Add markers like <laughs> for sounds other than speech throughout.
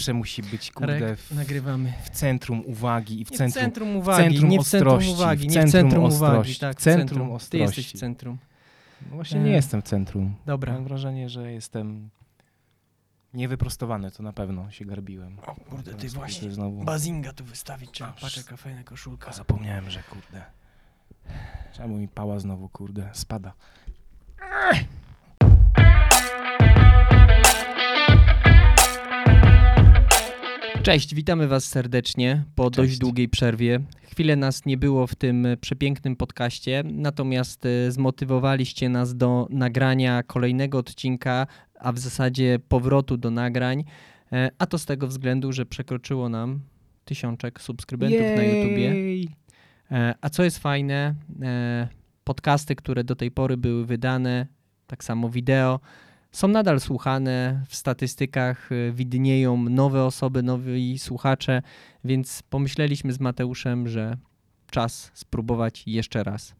zawsze musi być, kurde, w, nagrywamy. w centrum uwagi i w Nie w centrum, centrum uwagi, centrum nie w centrum ostrości, uwagi, nie w centrum centrum uwagi, ostrości, tak, w centrum Ty ostrości. jesteś w centrum. No właśnie nie E. jestem w centrum. Dobra. Mam wrażenie, że jestem niewyprostowany, to na pewno się garbiłem. O kurde, ty właśnie. Znowu. Bazinga tu wystawić trzeba. A, Patrz psz- jaka fajna koszulka. Zapomniałem, że kurde. Czemu mi pała znowu, kurde, spada. Cześć, witamy Was serdecznie po dość Cześć. długiej przerwie. Chwilę nas nie było w tym e, przepięknym podcaście, natomiast e, zmotywowaliście nas do nagrania kolejnego odcinka, a w zasadzie powrotu do nagrań. E, A to z tego względu, że przekroczyło nam tysiączek subskrybentów na YouTubie. A co jest fajne, podcasty, które do tej pory były wydane, tak samo wideo, są nadal słuchane. W statystykach e, widnieją nowe osoby, nowi słuchacze, więc pomyśleliśmy z Mateuszem, że czas spróbować jeszcze raz.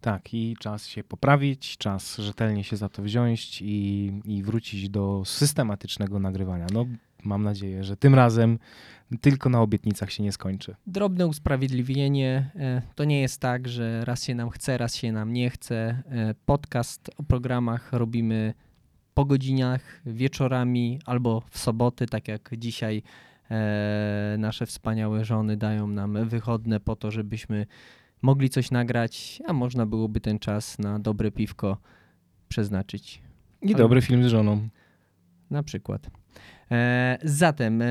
Tak, i czas się poprawić, czas rzetelnie się za to wziąć i, i wrócić do systematycznego nagrywania. No, mam nadzieję, że tym razem tylko na obietnicach się nie skończy. Drobne usprawiedliwienie. e, To nie jest tak, że raz się nam chce, raz się nam nie chce. E, Podcast o programach robimy po godzinach, wieczorami albo w soboty, tak jak dzisiaj e, nasze wspaniałe żony dają nam wychodne po to, żebyśmy mogli coś nagrać, a można byłoby ten czas na dobre piwko przeznaczyć. I dobry film z żoną. Na przykład. E, zatem e,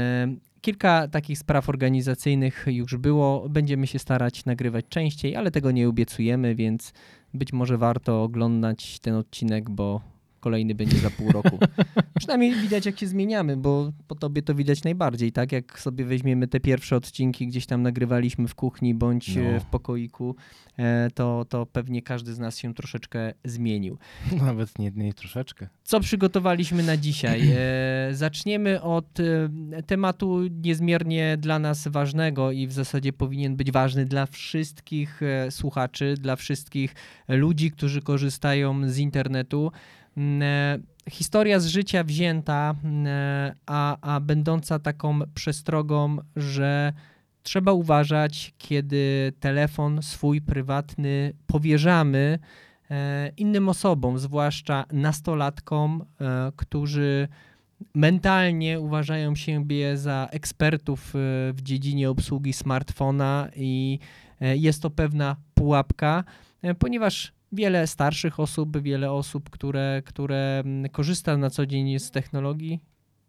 kilka takich spraw organizacyjnych już było. Będziemy się starać nagrywać częściej, ale tego nie obiecujemy, więc być może warto oglądać ten odcinek, bo kolejny będzie za pół roku. <laughs> Przynajmniej widać, jak się zmieniamy, bo po tobie to widać najbardziej, tak? Jak sobie weźmiemy te pierwsze odcinki, gdzieś tam nagrywaliśmy w kuchni bądź No. e, w pokoiku, e, to, to pewnie każdy z nas się troszeczkę zmienił. <laughs> Nawet nie, nie troszeczkę. Co przygotowaliśmy na dzisiaj? E, zaczniemy od tematu niezmiernie dla nas ważnego i w zasadzie powinien być ważny dla wszystkich słuchaczy, dla wszystkich ludzi, którzy korzystają z internetu. Mm, e, Historia z życia wzięta, mm, e, a, a będąca taką przestrogą, że trzeba uważać, kiedy telefon swój prywatny powierzamy e, innym osobom, zwłaszcza nastolatkom, którzy mentalnie uważają siebie za ekspertów w dziedzinie obsługi smartfona i jest to pewna pułapka, ponieważ wiele starszych osób, wiele osób, które, które mm, korzysta na co dzień z technologii,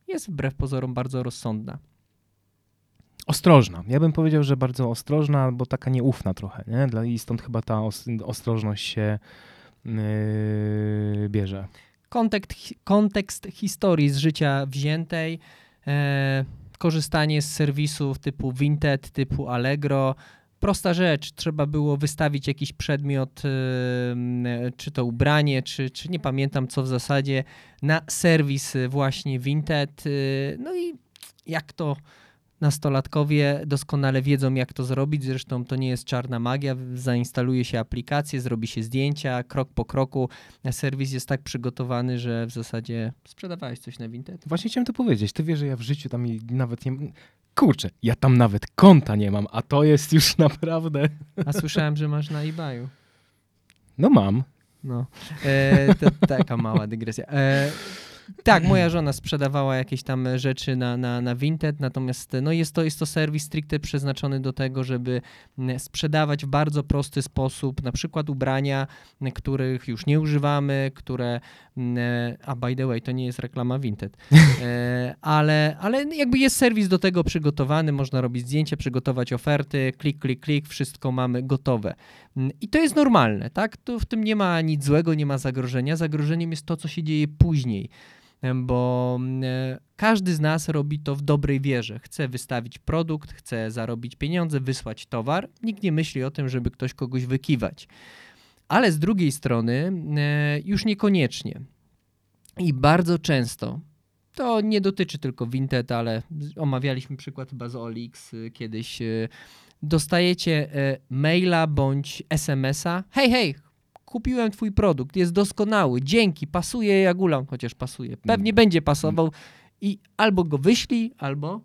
jest wbrew pozorom bardzo rozsądna. Ostrożna. Ja bym powiedział, że bardzo ostrożna, albo taka nieufna trochę, nie? Dla, I stąd chyba ta os, ostrożność się yy, bierze. kontekst, kontekst historii z życia wziętej, e, korzystanie z serwisów typu Vinted, typu Allegro. Prosta rzecz, trzeba było wystawić jakiś przedmiot, czy to ubranie, czy, czy nie pamiętam co w zasadzie, na serwis właśnie Vinted. e, No i jak to nastolatkowie doskonale wiedzą, jak to zrobić. Zresztą to nie jest czarna magia. Zainstaluje się aplikację, zrobi się zdjęcia, krok po kroku. Serwis jest tak przygotowany, że w zasadzie sprzedawałeś coś na Vinted. Właśnie chciałem to powiedzieć. Ty wiesz, że ja w życiu tam nawet nie... Kurczę, ja tam nawet konta nie mam, a to jest już <laughs> naprawdę... A słyszałem, że masz na eBayu. No mam. No, e, to taka mała dygresja. E, tak, moja żona sprzedawała jakieś tam rzeczy na, na, na Vinted, natomiast no jest, to, jest to serwis stricte przeznaczony do tego, żeby mm, sprzedawać w bardzo prosty sposób, na przykład ubrania, m, których już nie używamy, które, mm, a by the way, to nie jest reklama Vinted, <laughs> e, ale, ale jakby jest serwis do tego przygotowany, można robić zdjęcia, przygotować oferty, klik, klik, klik, wszystko mamy gotowe. Mm, I to jest normalne, tak? Tu w tym nie ma nic złego, nie ma zagrożenia. Zagrożeniem jest to, co się dzieje później, bo mm, e, każdy z nas robi to w dobrej wierze. Chce wystawić produkt, chce zarobić pieniądze, wysłać towar. Nikt nie myśli o tym, żeby ktoś kogoś wykiwać. Ale z drugiej strony e, już niekoniecznie. I bardzo często to nie dotyczy tylko Vinted, ale omawialiśmy przykład chyba z OLX y, kiedyś. y, Dostajecie e, maila bądź SMS-a. Hej, hej, kupiłem twój produkt, jest doskonały, dzięki, pasuje jak ulam, chociaż pasuje. Pewnie Mm. będzie pasował i albo go wyślij, albo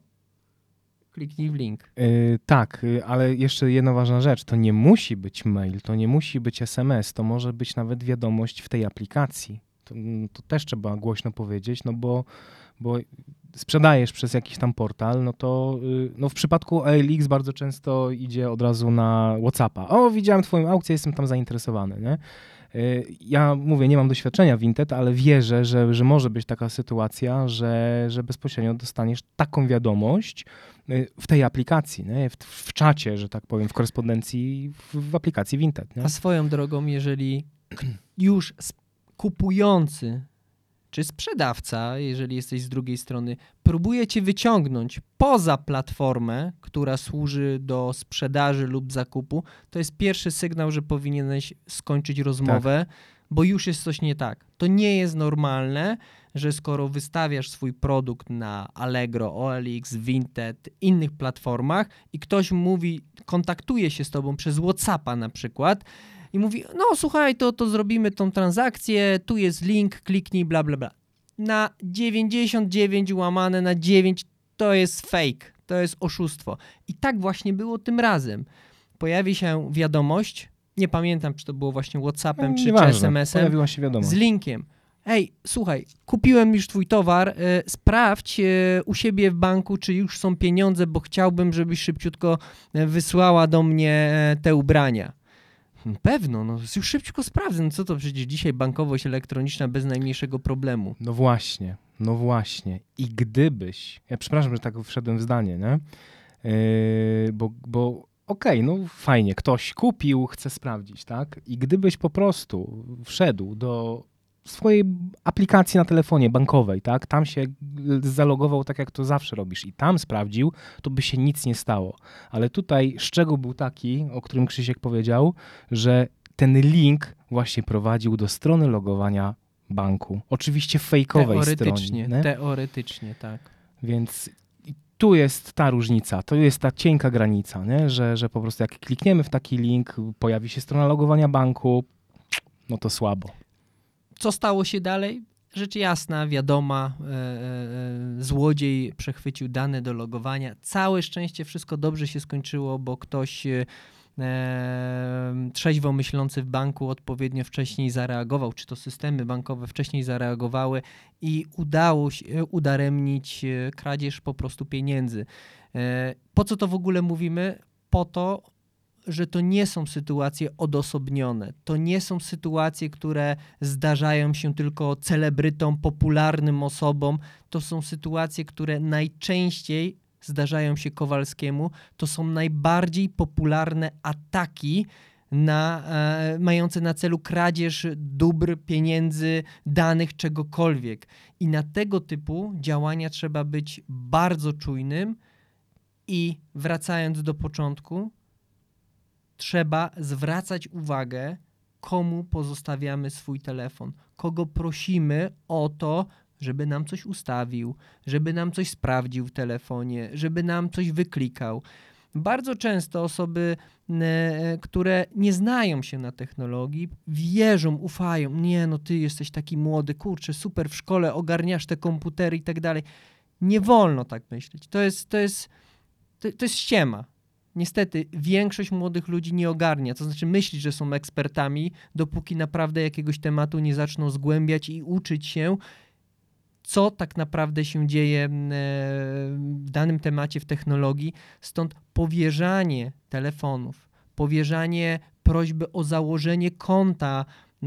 kliknij w link. Yy, tak, yy, ale jeszcze jedna ważna rzecz. To nie musi być mail, to nie musi być SMS, to może być nawet wiadomość w tej aplikacji. To, mm, to też trzeba głośno powiedzieć, no bo, bo sprzedajesz przez jakiś tam portal, no to yy, no w przypadku OLX bardzo często idzie od razu na WhatsAppa. O, widziałem twoją aukcję, jestem tam zainteresowany, nie? Y, Ja mówię, nie mam doświadczenia w Vinted, ale wierzę, że, że może być taka sytuacja, że, że bezpośrednio dostaniesz taką wiadomość y, w tej aplikacji, nie? W, w czacie, że tak powiem, w korespondencji w, w aplikacji Vinted. Nie? A swoją drogą, jeżeli <clears throat> już kupujący czy sprzedawca, jeżeli jesteś z drugiej strony, próbuje cię wyciągnąć poza platformę, która służy do sprzedaży lub zakupu, to jest pierwszy sygnał, że powinieneś skończyć rozmowę, bo już jest coś nie tak. To nie jest normalne, że skoro wystawiasz swój produkt na Allegro, OLX, Vinted, innych platformach i ktoś mówi, kontaktuje się z tobą przez WhatsAppa na przykład i mówi, no słuchaj, to, to zrobimy tą transakcję, tu jest link, kliknij, bla, bla, bla. Na 99 łamane na 9 to jest fake, to jest oszustwo. I tak właśnie było tym razem. Pojawi się wiadomość, nie pamiętam, czy to było właśnie WhatsAppem, czy, czy Nieważne, SMS-em, Pojawiła się wiadomość. z linkiem. Ej, słuchaj, kupiłem już twój towar, e, sprawdź e, u siebie w banku, czy już są pieniądze, bo chciałbym, żebyś szybciutko e, wysłała do mnie te ubrania. "Hmm, Pewno, no już szybciutko sprawdzę. No co to przecież dzisiaj bankowość elektroniczna bez najmniejszego problemu. No właśnie, no właśnie. I gdybyś, ja przepraszam, że tak wszedłem w zdanie, nie? Yy, bo, bo okej, no fajnie, ktoś kupił, chce sprawdzić, tak? I gdybyś po prostu wszedł do swojej aplikacji na telefonie bankowej, tak? Tam się zalogował tak, jak to zawsze robisz i tam sprawdził, to by się nic nie stało. Ale tutaj szczegół był taki, o którym Krzysiek powiedział, że ten link właśnie prowadził do strony logowania banku. Oczywiście fejkowej Teoretycznie, stronie. nie? teoretycznie, tak. Więc tu jest ta różnica, to jest ta cienka granica, nie? Że, że po prostu jak klikniemy w taki link, pojawi się strona logowania banku, no to słabo. Co stało się dalej? Rzecz jasna, wiadoma, e, e, e, złodziej przechwycił dane do logowania. Całe szczęście wszystko dobrze się skończyło, bo ktoś trzeźwo myślący w banku odpowiednio wcześniej zareagował, czy to systemy bankowe wcześniej zareagowały i udało się udaremnić kradzież po prostu pieniędzy. Po co to w ogóle mówimy? Po to, że to nie są sytuacje odosobnione. To nie są sytuacje, które zdarzają się tylko celebrytom, popularnym osobom. To są sytuacje, które najczęściej zdarzają się Kowalskiemu. To są najbardziej popularne ataki na, e, mające na celu kradzież dóbr, pieniędzy, danych, czegokolwiek. I na tego typu działania trzeba być bardzo czujnym i wracając do początku, trzeba zwracać uwagę, komu pozostawiamy swój telefon, kogo prosimy o to, żeby nam coś ustawił, żeby nam coś sprawdził w telefonie, żeby nam coś wyklikał. Bardzo często osoby, które nie znają się na technologii, wierzą, ufają. Nie, no ty jesteś taki młody, kurczę, super w szkole, ogarniasz te komputery i tak dalej. Nie wolno tak myśleć. To jest, to jest, to, to jest ściema. Niestety większość młodych ludzi nie ogarnia, to znaczy myśli, że są ekspertami, dopóki naprawdę jakiegoś tematu nie zaczną zgłębiać i uczyć się, co tak naprawdę się dzieje e, w danym temacie w technologii. Stąd powierzanie telefonów, powierzanie prośby o założenie konta e,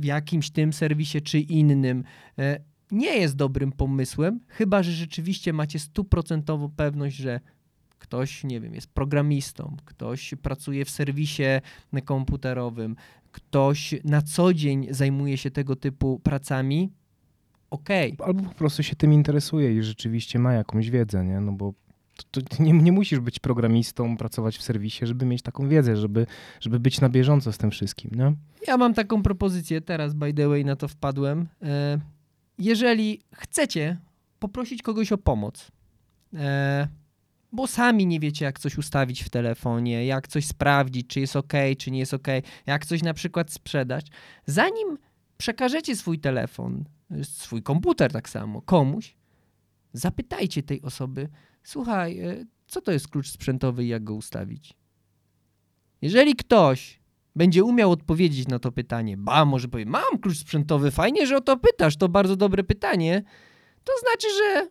w jakimś tym serwisie czy innym e, nie jest dobrym pomysłem, chyba że rzeczywiście macie stuprocentową pewność, że ktoś, nie wiem, jest programistą, ktoś pracuje w serwisie komputerowym, ktoś na co dzień zajmuje się tego typu pracami, okej. Albo po prostu się tym interesuje i rzeczywiście ma jakąś wiedzę, nie? No bo to, to nie, nie musisz być programistą, pracować w serwisie, żeby mieć taką wiedzę, żeby, żeby być na bieżąco z tym wszystkim, nie? Ja mam taką propozycję, teraz by the way na to wpadłem. E, Jeżeli chcecie poprosić kogoś o pomoc, e, bo sami nie wiecie, jak coś ustawić w telefonie, jak coś sprawdzić, czy jest ok, czy nie jest ok, jak coś na przykład sprzedać, zanim przekażecie swój telefon, swój komputer tak samo komuś, zapytajcie tej osoby, słuchaj, e, co to jest klucz sprzętowy i jak go ustawić? Jeżeli ktoś będzie umiał odpowiedzieć na to pytanie, ba, może powie, mam klucz sprzętowy, fajnie, że o to pytasz, to bardzo dobre pytanie, to znaczy, że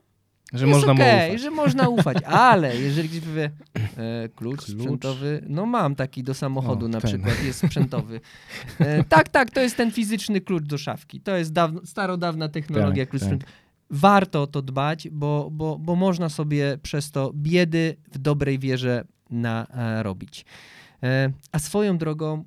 Że jest można mu okej, ufać. że można ufać, ale jeżeli ktoś powie, e, klucz, Klucz? sprzętowy, no mam taki do samochodu O, na ten. przykład, jest sprzętowy. E, tak, tak, to jest ten fizyczny klucz do szafki. To jest dawno, starodawna technologia Tak, klucz tak. Warto o to dbać, bo, bo, bo można sobie przez to biedy w dobrej wierze narobić. E, a swoją drogą,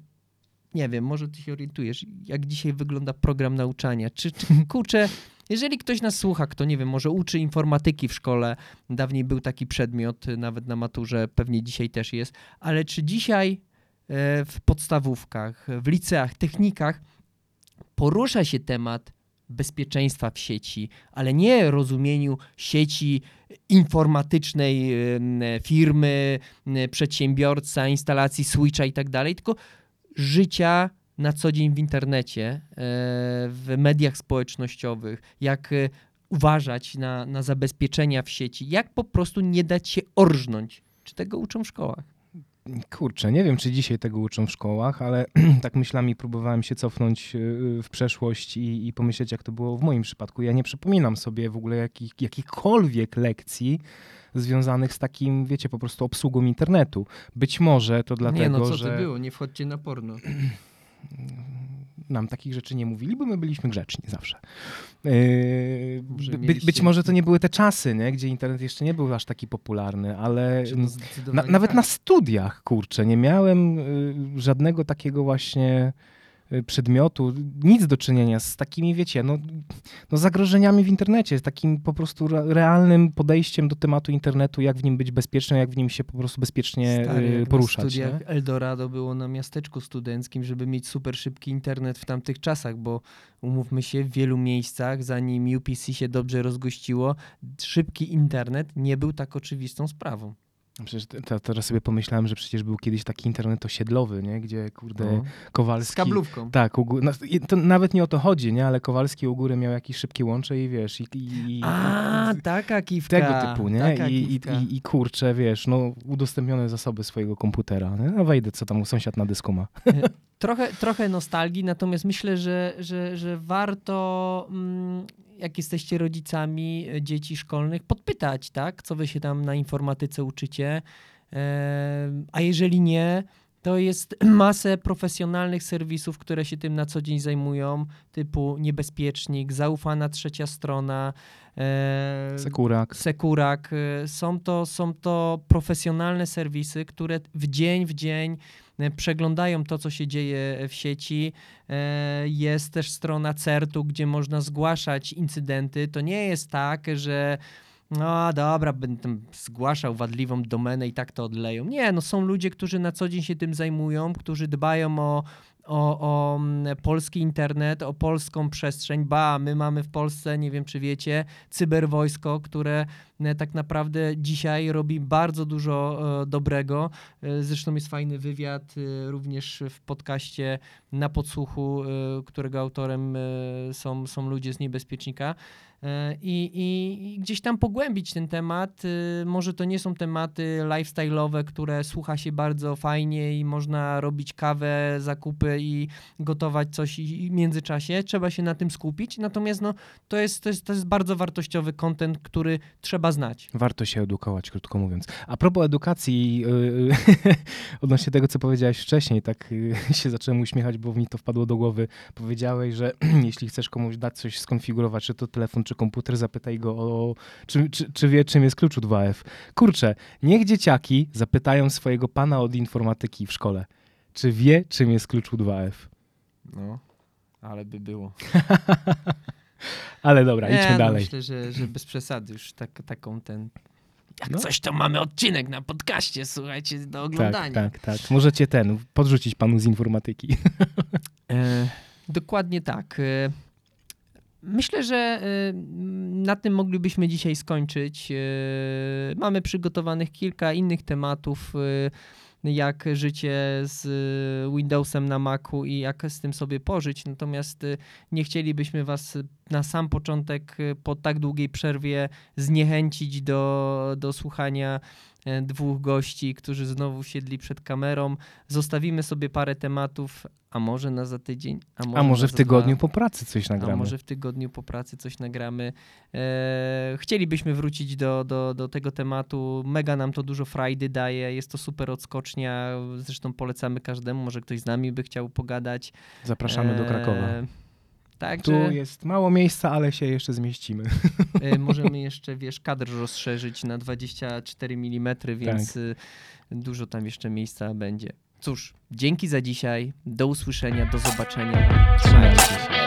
nie wiem, może ty się orientujesz, jak dzisiaj wygląda program nauczania. Czy, czy kurczę, jeżeli ktoś nas słucha, kto nie wiem, może uczy informatyki w szkole, dawniej był taki przedmiot, y, nawet na maturze, pewnie dzisiaj też jest, ale czy dzisiaj e, w podstawówkach, w liceach, technikach porusza się temat bezpieczeństwa w sieci, ale nie rozumieniu sieci informatycznej em, firmy, przedsiębiorca, instalacji switcha i tak dalej, tylko życia na co dzień w internecie, e, w mediach społecznościowych, jak e, uważać na, na zabezpieczenia w sieci, jak po prostu nie dać się orżnąć. Czy tego uczą w szkołach? Kurczę, nie wiem, czy dzisiaj tego uczą w szkołach, ale <clears throat> tak myślami próbowałem się cofnąć y, w przeszłość i, i pomyśleć, jak to było w moim przypadku. Ja nie przypominam sobie w ogóle jakich, jakichkolwiek lekcji związanych z takim, wiecie, po prostu obsługą internetu. Być może to dlatego, nie, no co że to było? Nie wchodźcie na porno. <clears throat> nam takich rzeczy nie mówili, bo my byliśmy grzeczni zawsze. Może by, być może to nie były te czasy, nie? gdzie internet jeszcze nie był aż taki popularny, ale Czy to na, nawet tak. na studiach, kurczę, nie miałem y, żadnego takiego właśnie przedmiotu, nic do czynienia z takimi, wiecie, no, no zagrożeniami w internecie, z takim po prostu re- realnym podejściem do tematu internetu, jak w nim być bezpiecznym, jak w nim się po prostu bezpiecznie Stary, y, jak poruszać. Na studiach nie? Eldorado było na miasteczku studenckim, żeby mieć super szybki internet w tamtych czasach, bo umówmy się, w wielu miejscach, zanim UPC się dobrze rozgościło, szybki internet nie był tak oczywistą sprawą. Przecież te- te- teraz sobie pomyślałem, że przecież był kiedyś taki internet osiedlowy, nie? gdzie kurde No. Kowalski... Z kablówką. Tak, u no, i to nawet nie o to chodzi, nie? ale Kowalski u góry miał jakieś szybkie łącze i wiesz, i, i, A, taka kiwka. tego typu, nie? I, i, i, I kurczę, wiesz, no udostępnione zasoby swojego komputera. Nie? No wejdę, co tam sąsiad na dysku ma. <laughs> Trochę, trochę nostalgii, natomiast myślę, że, że, że warto, mm, jak jesteście rodzicami e, dzieci szkolnych, podpytać, tak? Co wy się tam na informatyce uczycie. Em, A jeżeli nie, to jest <clears throat> masę profesjonalnych serwisów, które się tym na co dzień zajmują, typu Niebezpiecznik, Zaufana Trzecia Strona, e, Sekurak. Sekurak. y, Są to, są to profesjonalne serwisy, które w dzień w dzień y, przeglądają to, co się dzieje w sieci. E, Jest też strona CERT-u, gdzie można zgłaszać incydenty. To nie jest tak, że no dobra, będę zgłaszał wadliwą domenę i tak to odleją. Nie, no są ludzie, którzy na co dzień się tym zajmują, którzy dbają o, o, o mm, polski internet, o polską przestrzeń. Ba, my mamy w Polsce, nie wiem czy wiecie, cyberwojsko, które e, tak naprawdę dzisiaj robi bardzo dużo e, dobrego. E, Zresztą jest fajny wywiad e, również w podcaście na podsłuchu, e, którego autorem e, są, są ludzie z niebezpiecznika. E, I, i, I gdzieś tam pogłębić ten temat. E, Może to nie są tematy lifestyle'owe, które słucha się bardzo fajnie i można robić kawę, zakupy i gotować coś i w międzyczasie. Trzeba się na tym skupić. Natomiast no, to, jest, to, jest, to jest bardzo wartościowy content, który trzeba znać. Warto się edukować, krótko mówiąc. A propos edukacji, yy, <laughs> odnośnie tego, co powiedziałeś wcześniej, tak yy, <laughs> się zacząłem uśmiechać, bo mi to wpadło do głowy. Powiedziałeś, że <clears throat> jeśli chcesz komuś dać coś skonfigurować, czy to telefon, czy komputer, zapytaj go o, czy, czy, czy wie, czym jest klucz 2F. Kurczę, niech dzieciaki zapytają swojego pana od informatyki w szkole, czy wie, czym jest klucz 2F. No, ale by było. <laughs> Ale dobra, idźmy no, dalej. Myślę, że, że bez przesady już tak, taką ten... Jak No. coś, to mamy odcinek na podcaście, słuchajcie, do Tak, oglądania. tak, tak. Możecie ten, podrzucić panu z informatyki. E, dokładnie tak. E, myślę, że e, na tym moglibyśmy dzisiaj skończyć. E, mamy przygotowanych kilka innych tematów. E, jak życie z y, Windowsem na Macu i jak z tym sobie pożyć. Natomiast y, nie chcielibyśmy Was na sam początek y, po tak długiej przerwie zniechęcić do, do słuchania dwóch gości, którzy znowu siedli przed kamerą. Zostawimy sobie parę tematów, a może na za tydzień, a może, A może w tygodniu dwa. po pracy coś A nagramy. może w tygodniu po pracy coś nagramy. E, chcielibyśmy wrócić do, do, do tego tematu. Mega nam to dużo frajdy daje. Jest to super odskocznia. Zresztą polecamy każdemu. Może ktoś z nami by chciał pogadać. Zapraszamy do Krakowa. Tak, Tu jest mało miejsca, ale się jeszcze zmieścimy. e, możemy jeszcze, wiesz, kadr rozszerzyć na 24 mm, więc Tak. dużo tam jeszcze miejsca będzie. Cóż, dzięki za dzisiaj. Do usłyszenia, do zobaczenia. Trzymajcie się.